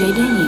presents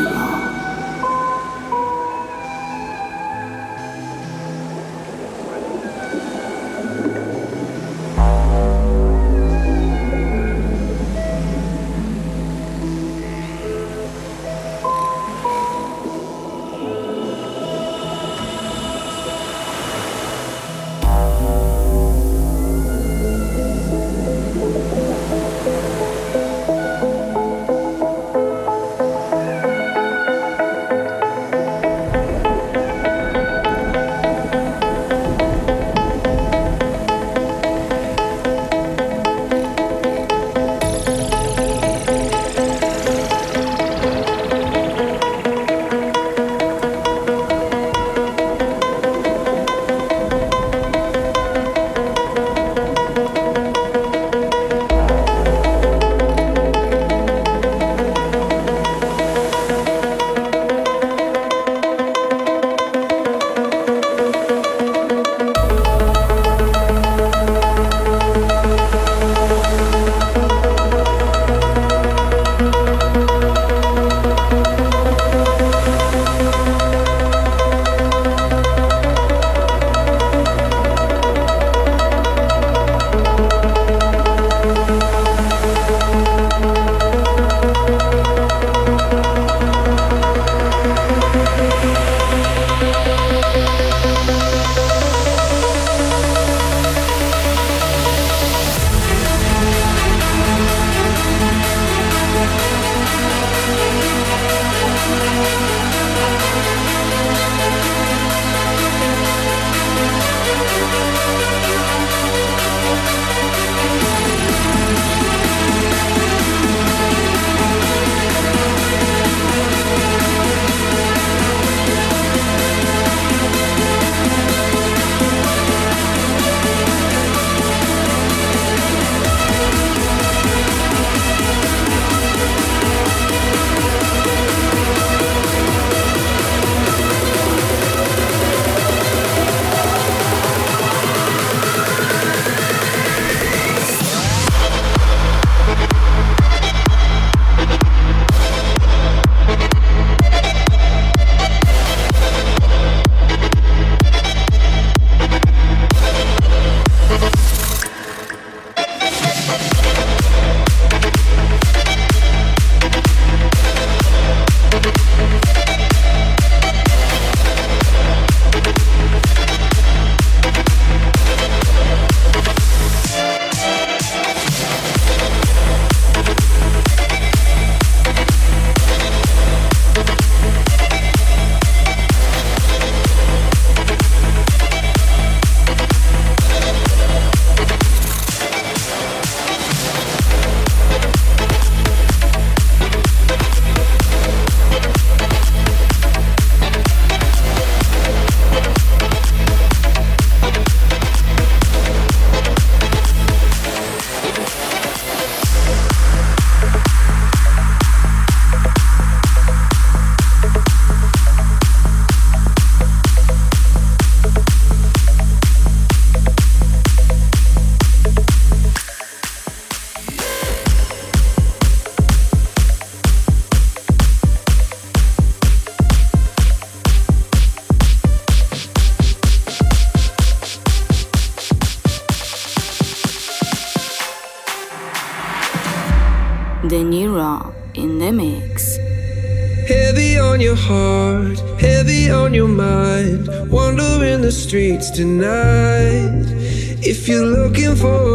DJ tonight. If you're looking for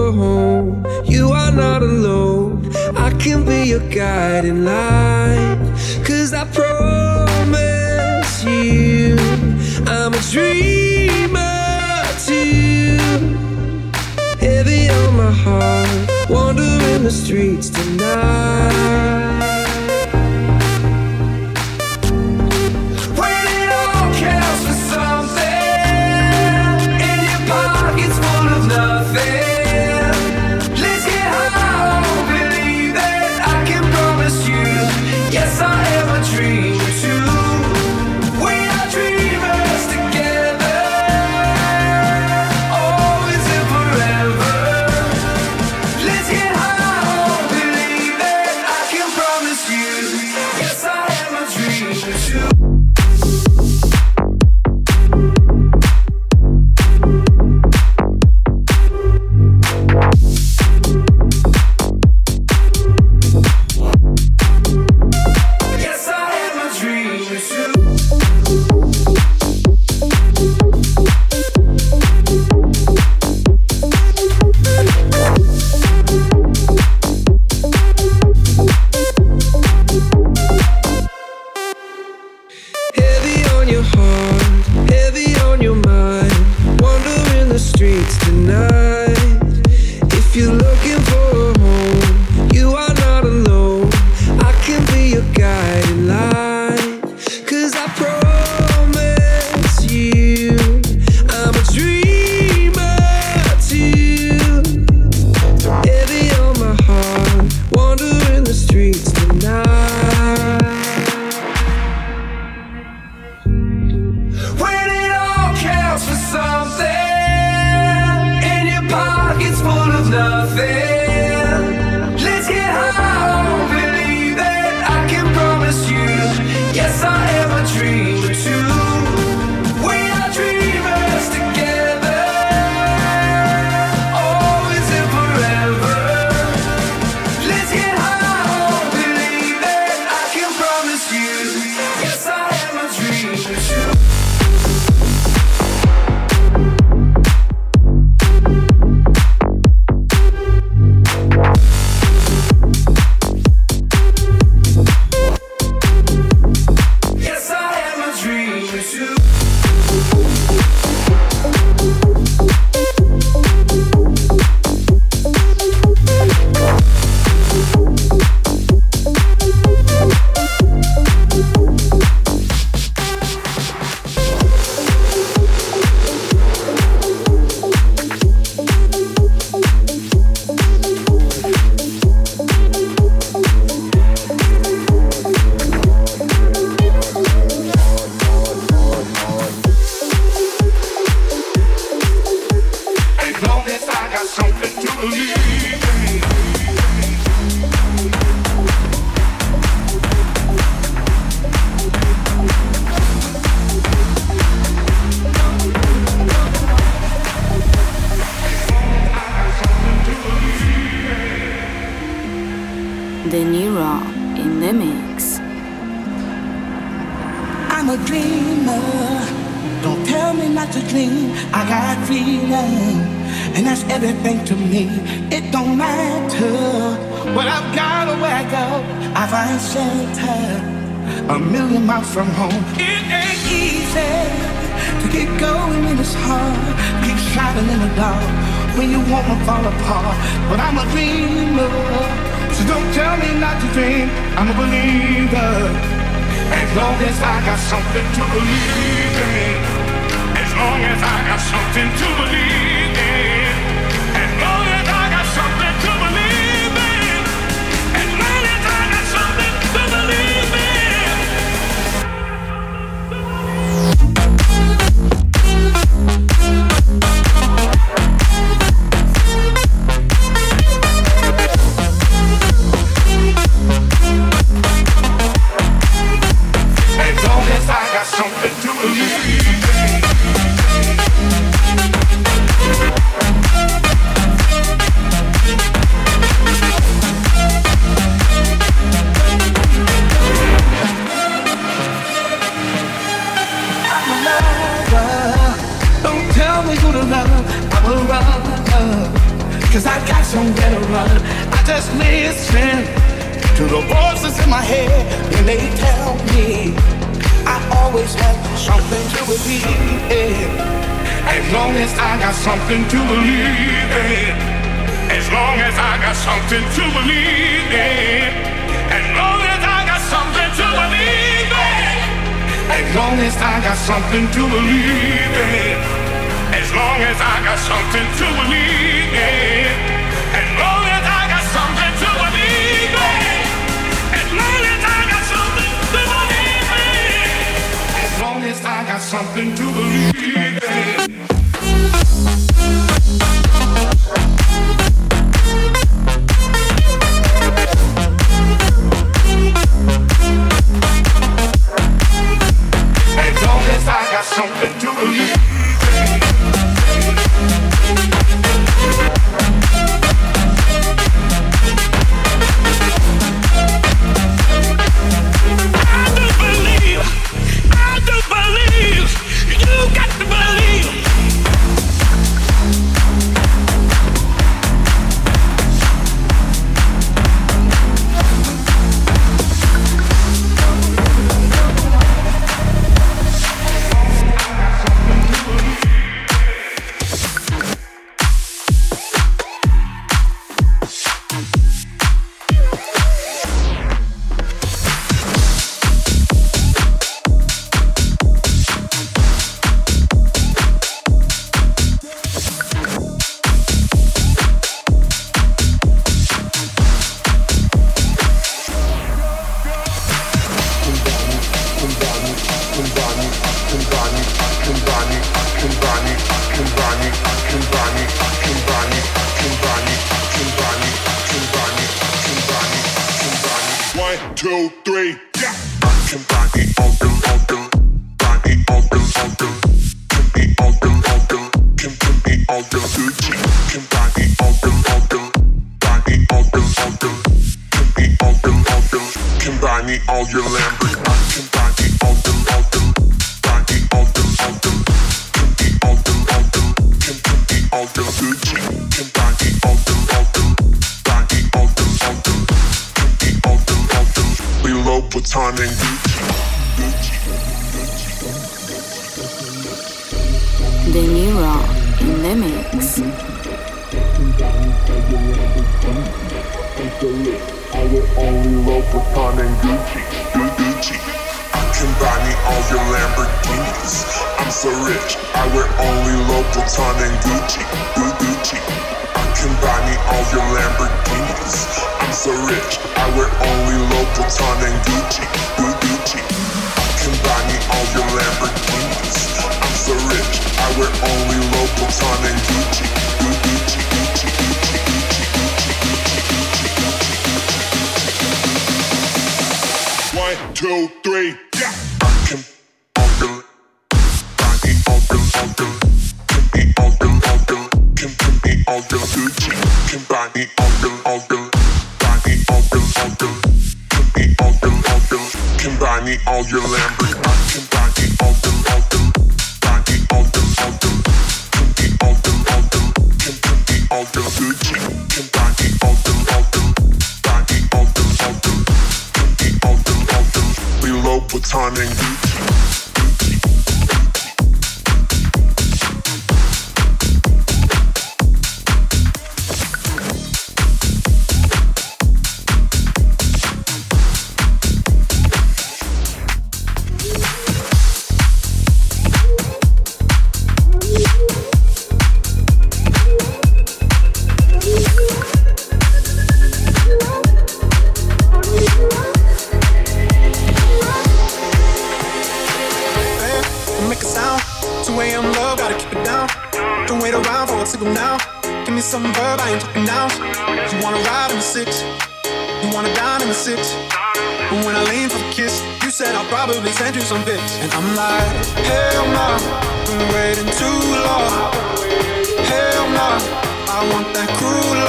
so rich. I wear only Louboutin and Gucci, Gucci. I can buy me all your Lamborghinis. I'm so rich. I wear only Louboutin and Gucci, Gucci, Gucci, Gucci, Gucci, Gucci, Gucci, Gucci, Gucci. One, two, three. All your Lamborghini.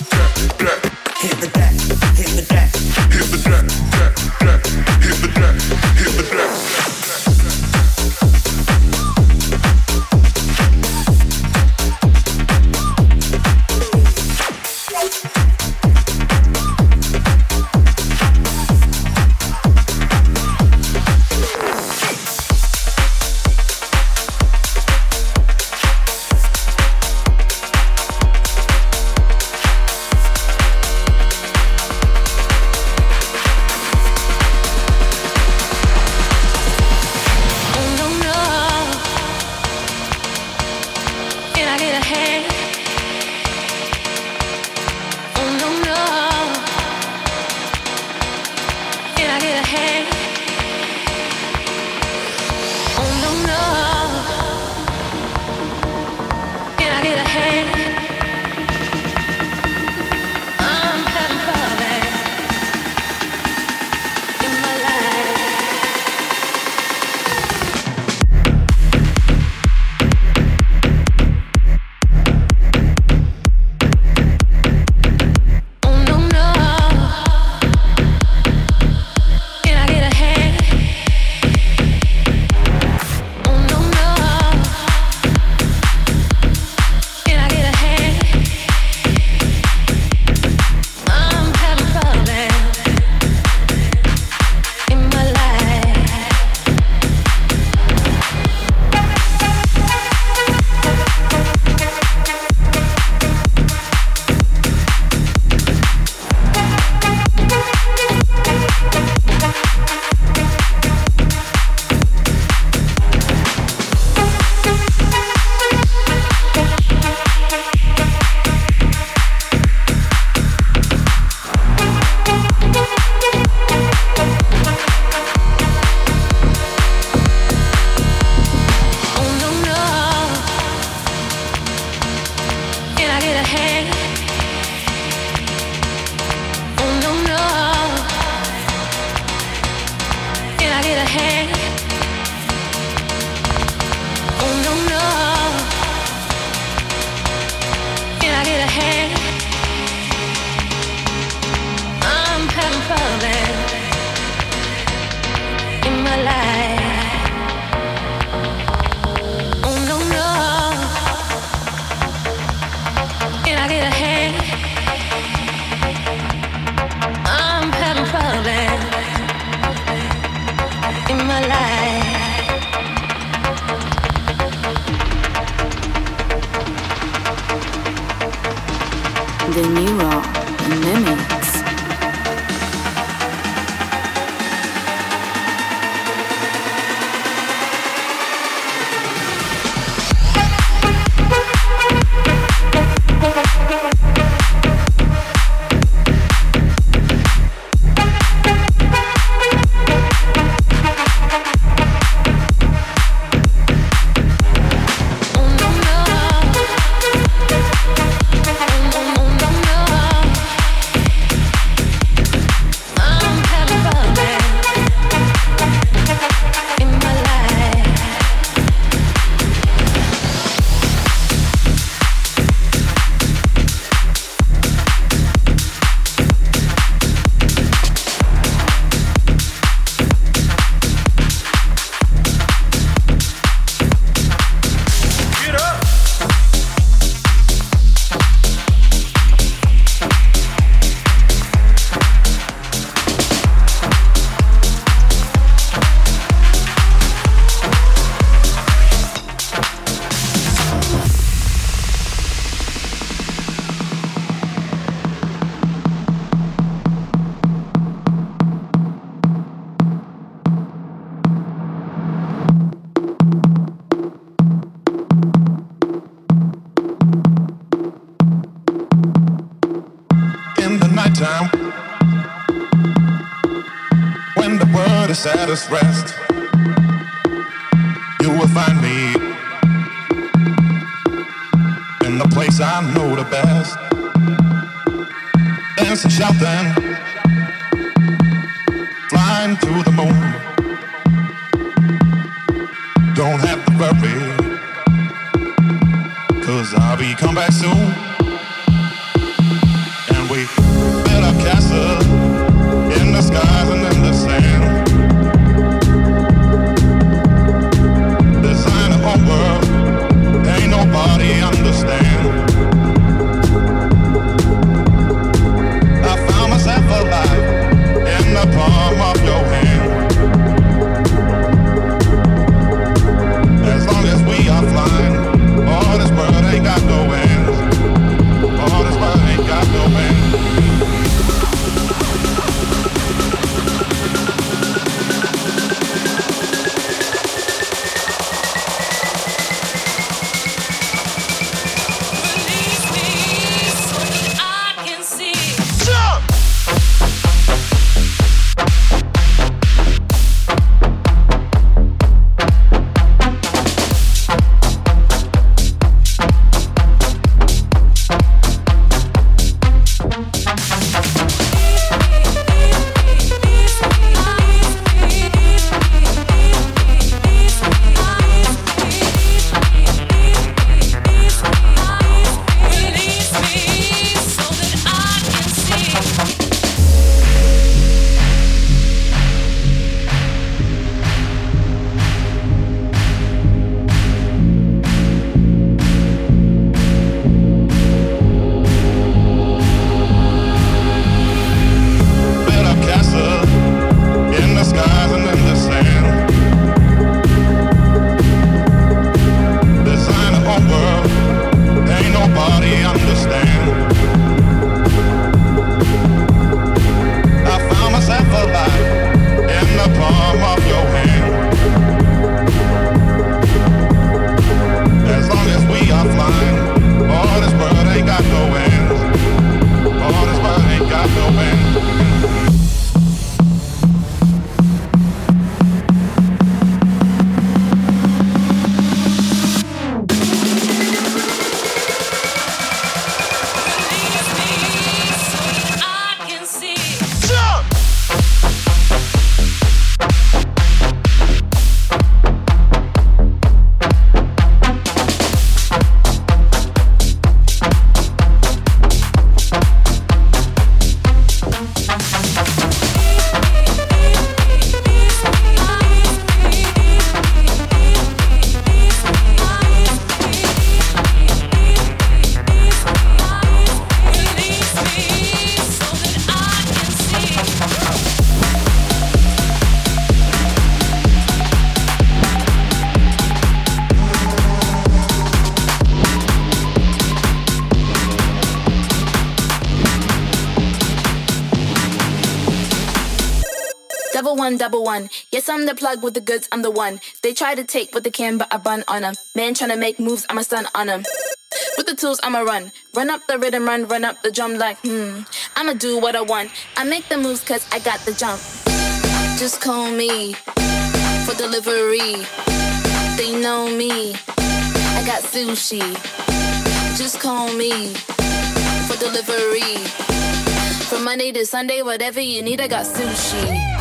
at us one. Yes, I'm the plug with the goods, I'm the one. They try to take what they can, but I bun on them. Man tryna make moves, I'm a stun on them. With the tools, I'ma run. Run up the rhythm, run, run up the drum like, hmm. I'ma do what I want. I make the moves cause I got the jump. Just call me for delivery. They know me. I got sushi. Just call me for delivery. From Monday to Sunday, whatever you need, I got sushi.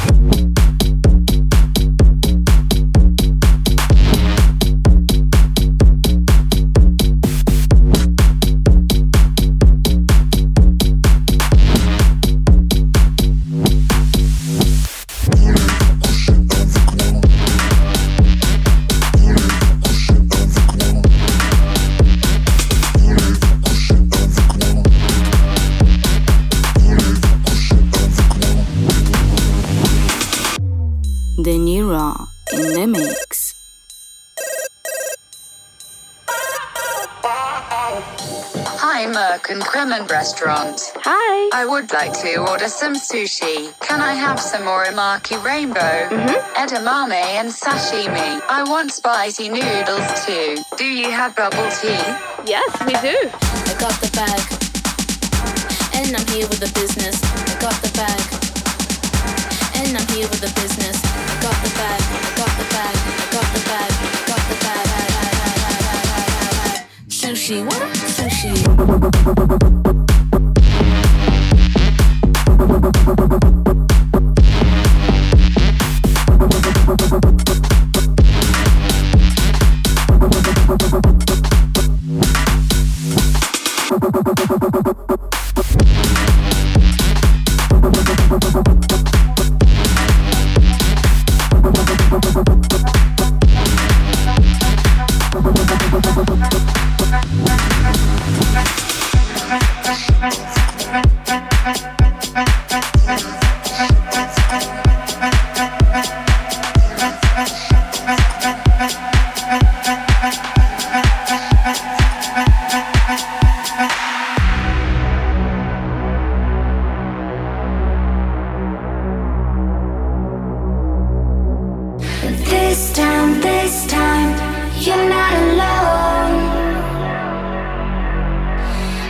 Merck Restaurant. Hi. I would like to order some sushi. Can I have some uramaki rainbow, mm-hmm. edamame, and sashimi? I want spicy noodles too. Do you have bubble tea? Yes, we do. I got the bag. And I'm here with the business. I got the bag. And I'm here with the business. I got the bag. I got the bag. I got the bag. sushi. What a sushi?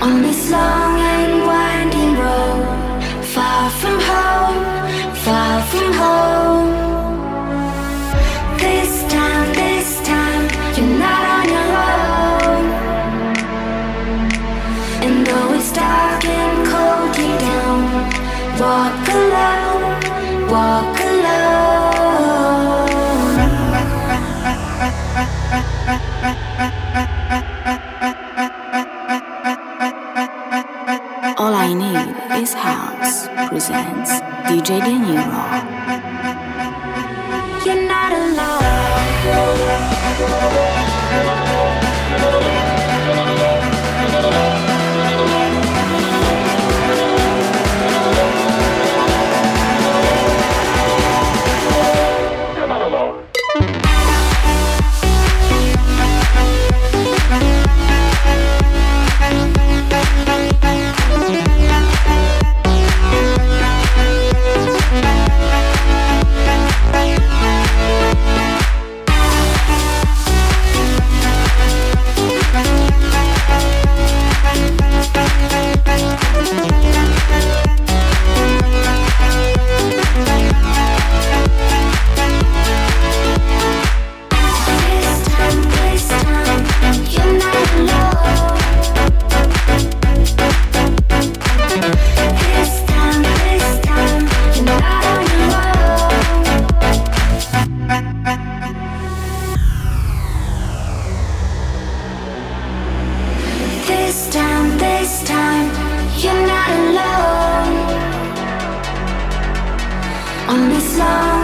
On this long and winding road, far from home, far from home. presents DJ Daniel. You're not alone. love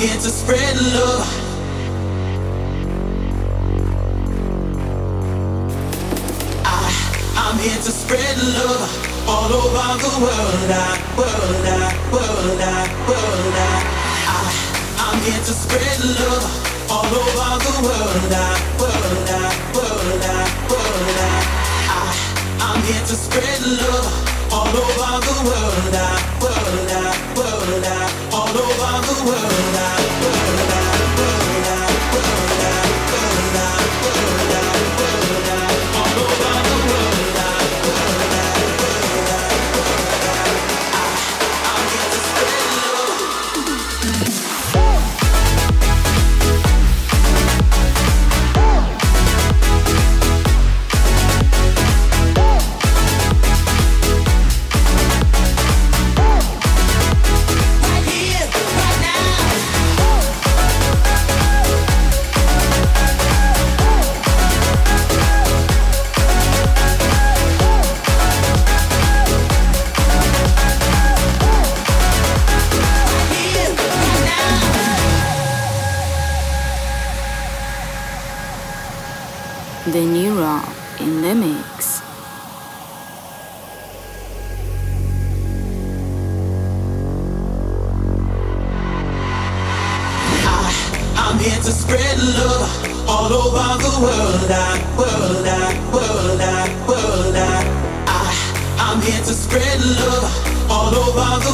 here to spread love. I, I'm here to spread love all over the world. I, world, I, world, I, world, I. I I'm here to spread love all over the world. I, world, I, world, I, world, I. I I'm here to spread love world, I, world, I, world, I, all over the world, I, world, I.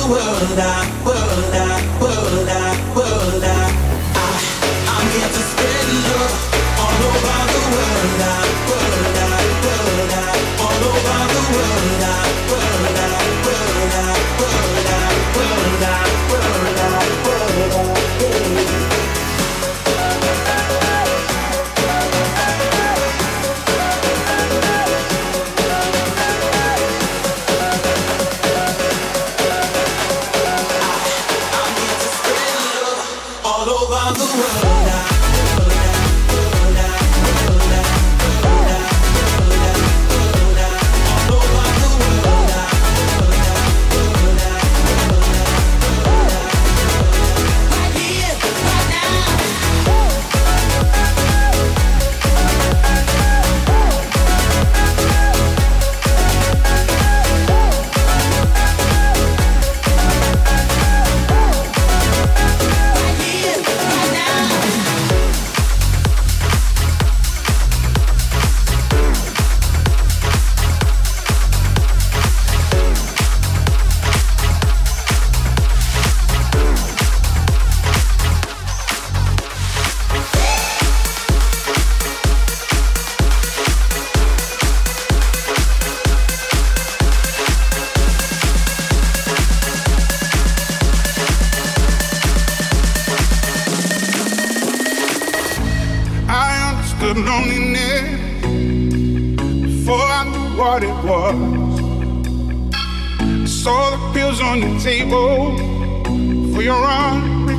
world out, world out, world.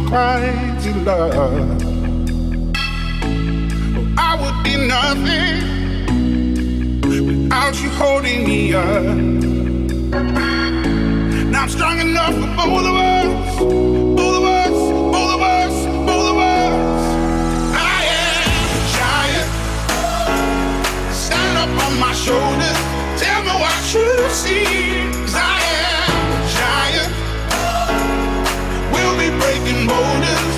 mighty love. I would be nothing without you holding me up. Now I'm strong enough for both of us, both of us, both of us, both of us. I am a giant. Stand up on my shoulders. Tell me what you see. motive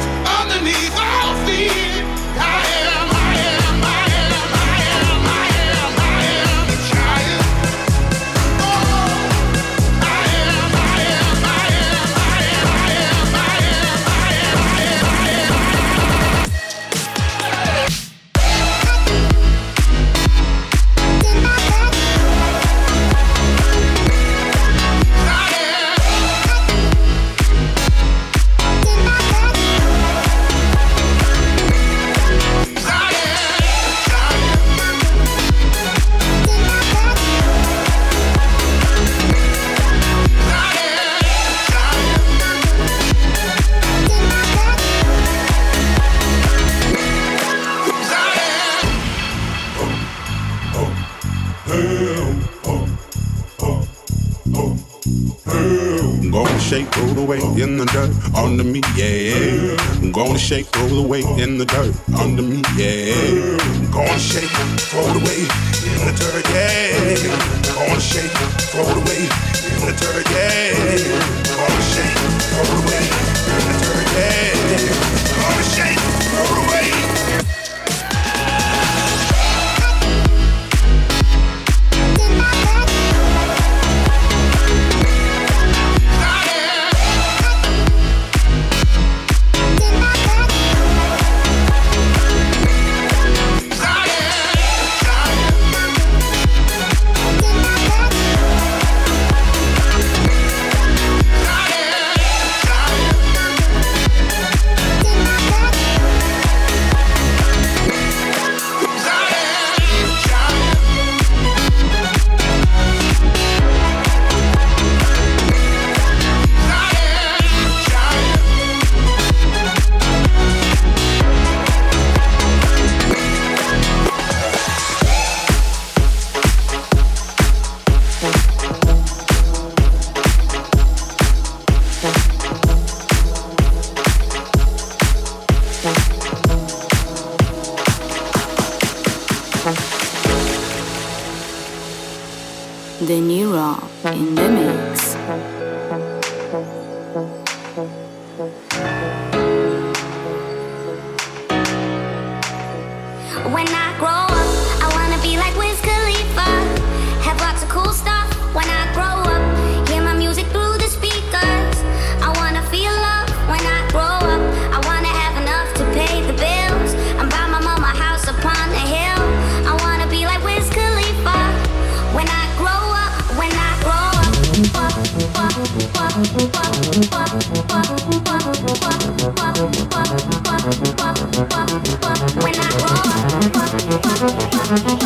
under me, yeah. I'm Gonna shake, all the weight in the dirt under me, yeah. I'm Gonna shake, throw the away in the dirt, yeah. Gonna shake, roll away in the dirt, yeah. Gonna shake, roll away in the dirt, yeah. Mm-hmm.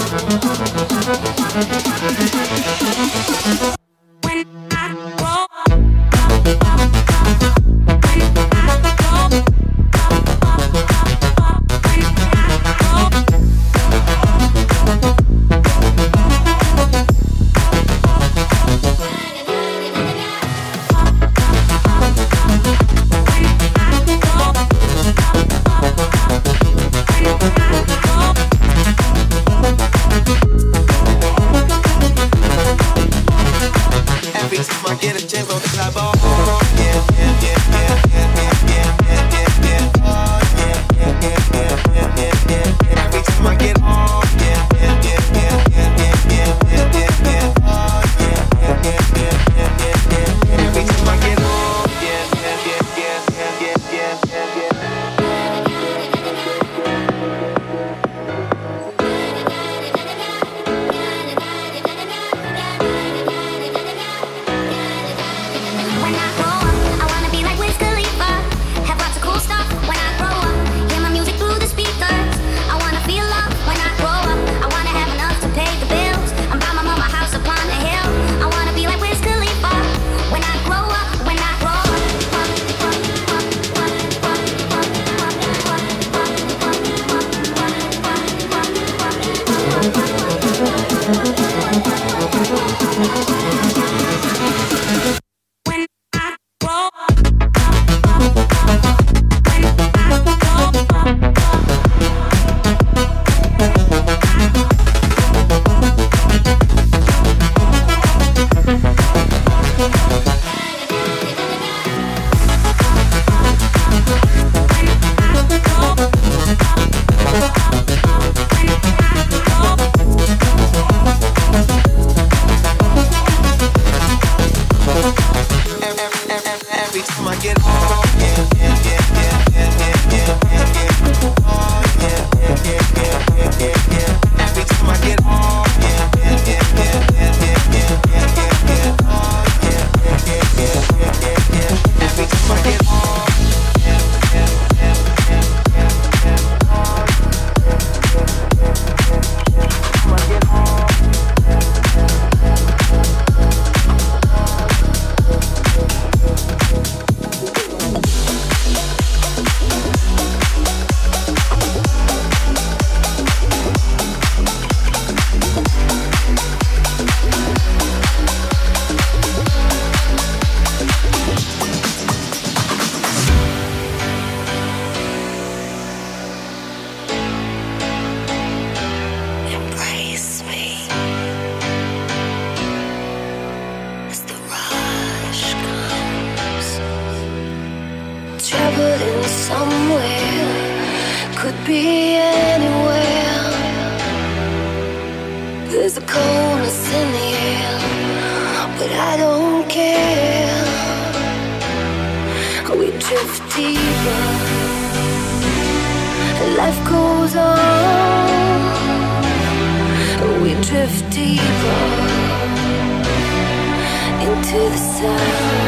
to the sun.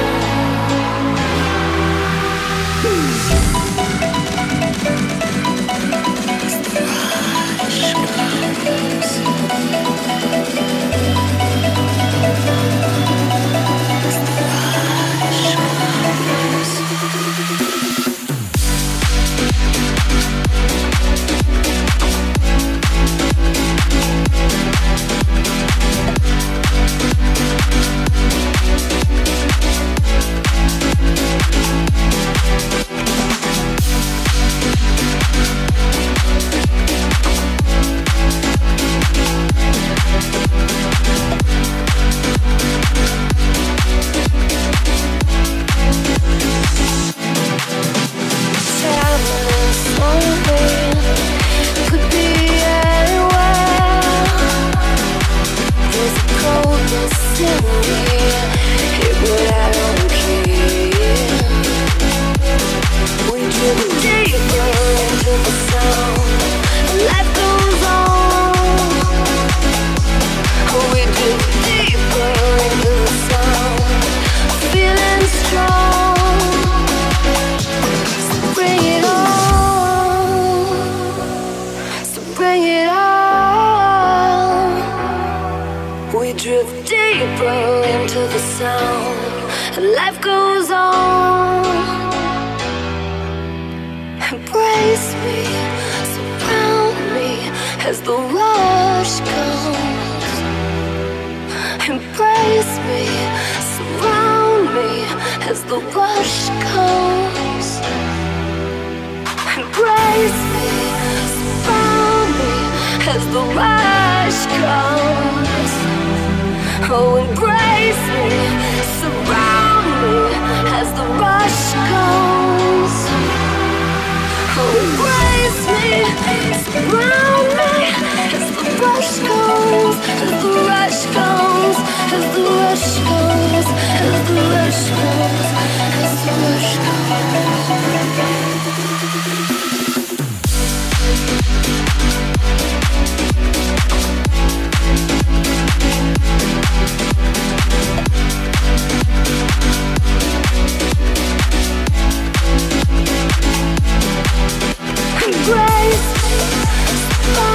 as the rush comes embrace oh, me, surround me as the rush comes. Oh, embrace me, surround me as the rush comes. Oh, embrace me, surround me rush comes, as the rush comes, as the rush comes, as the rush comes, as the rush comes. grace.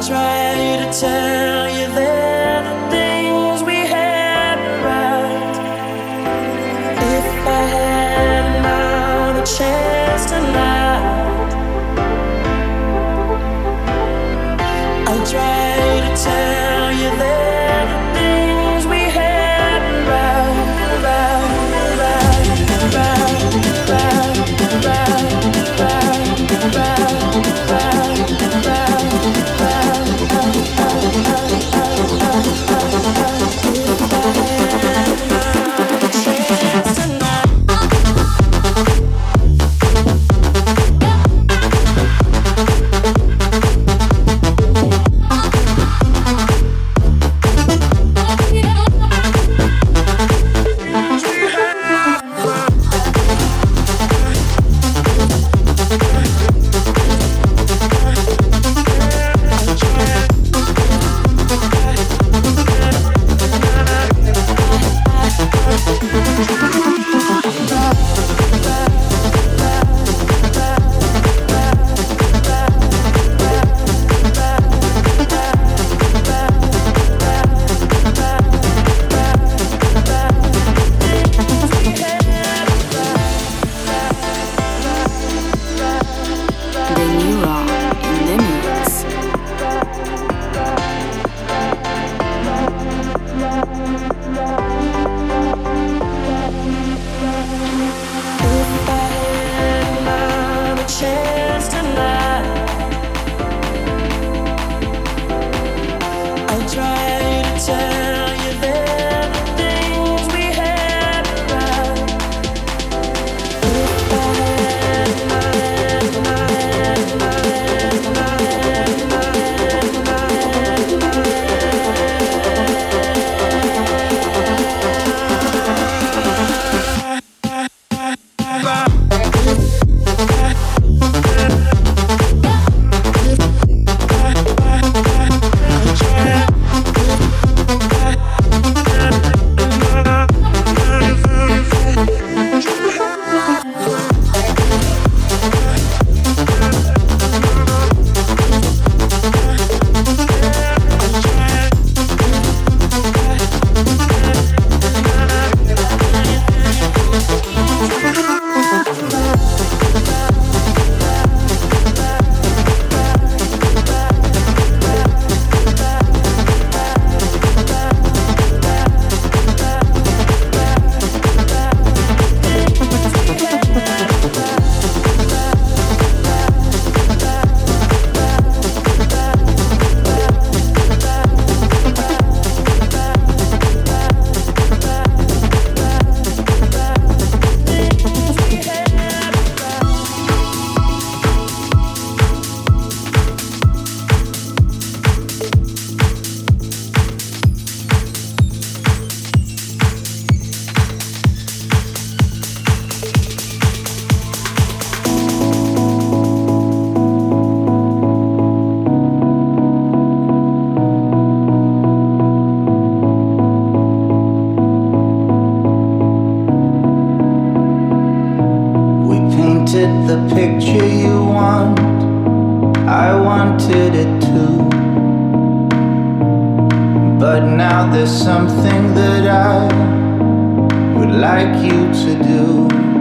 try to tell painted the picture you want, I wanted it too. But now there's something that I would like you to do.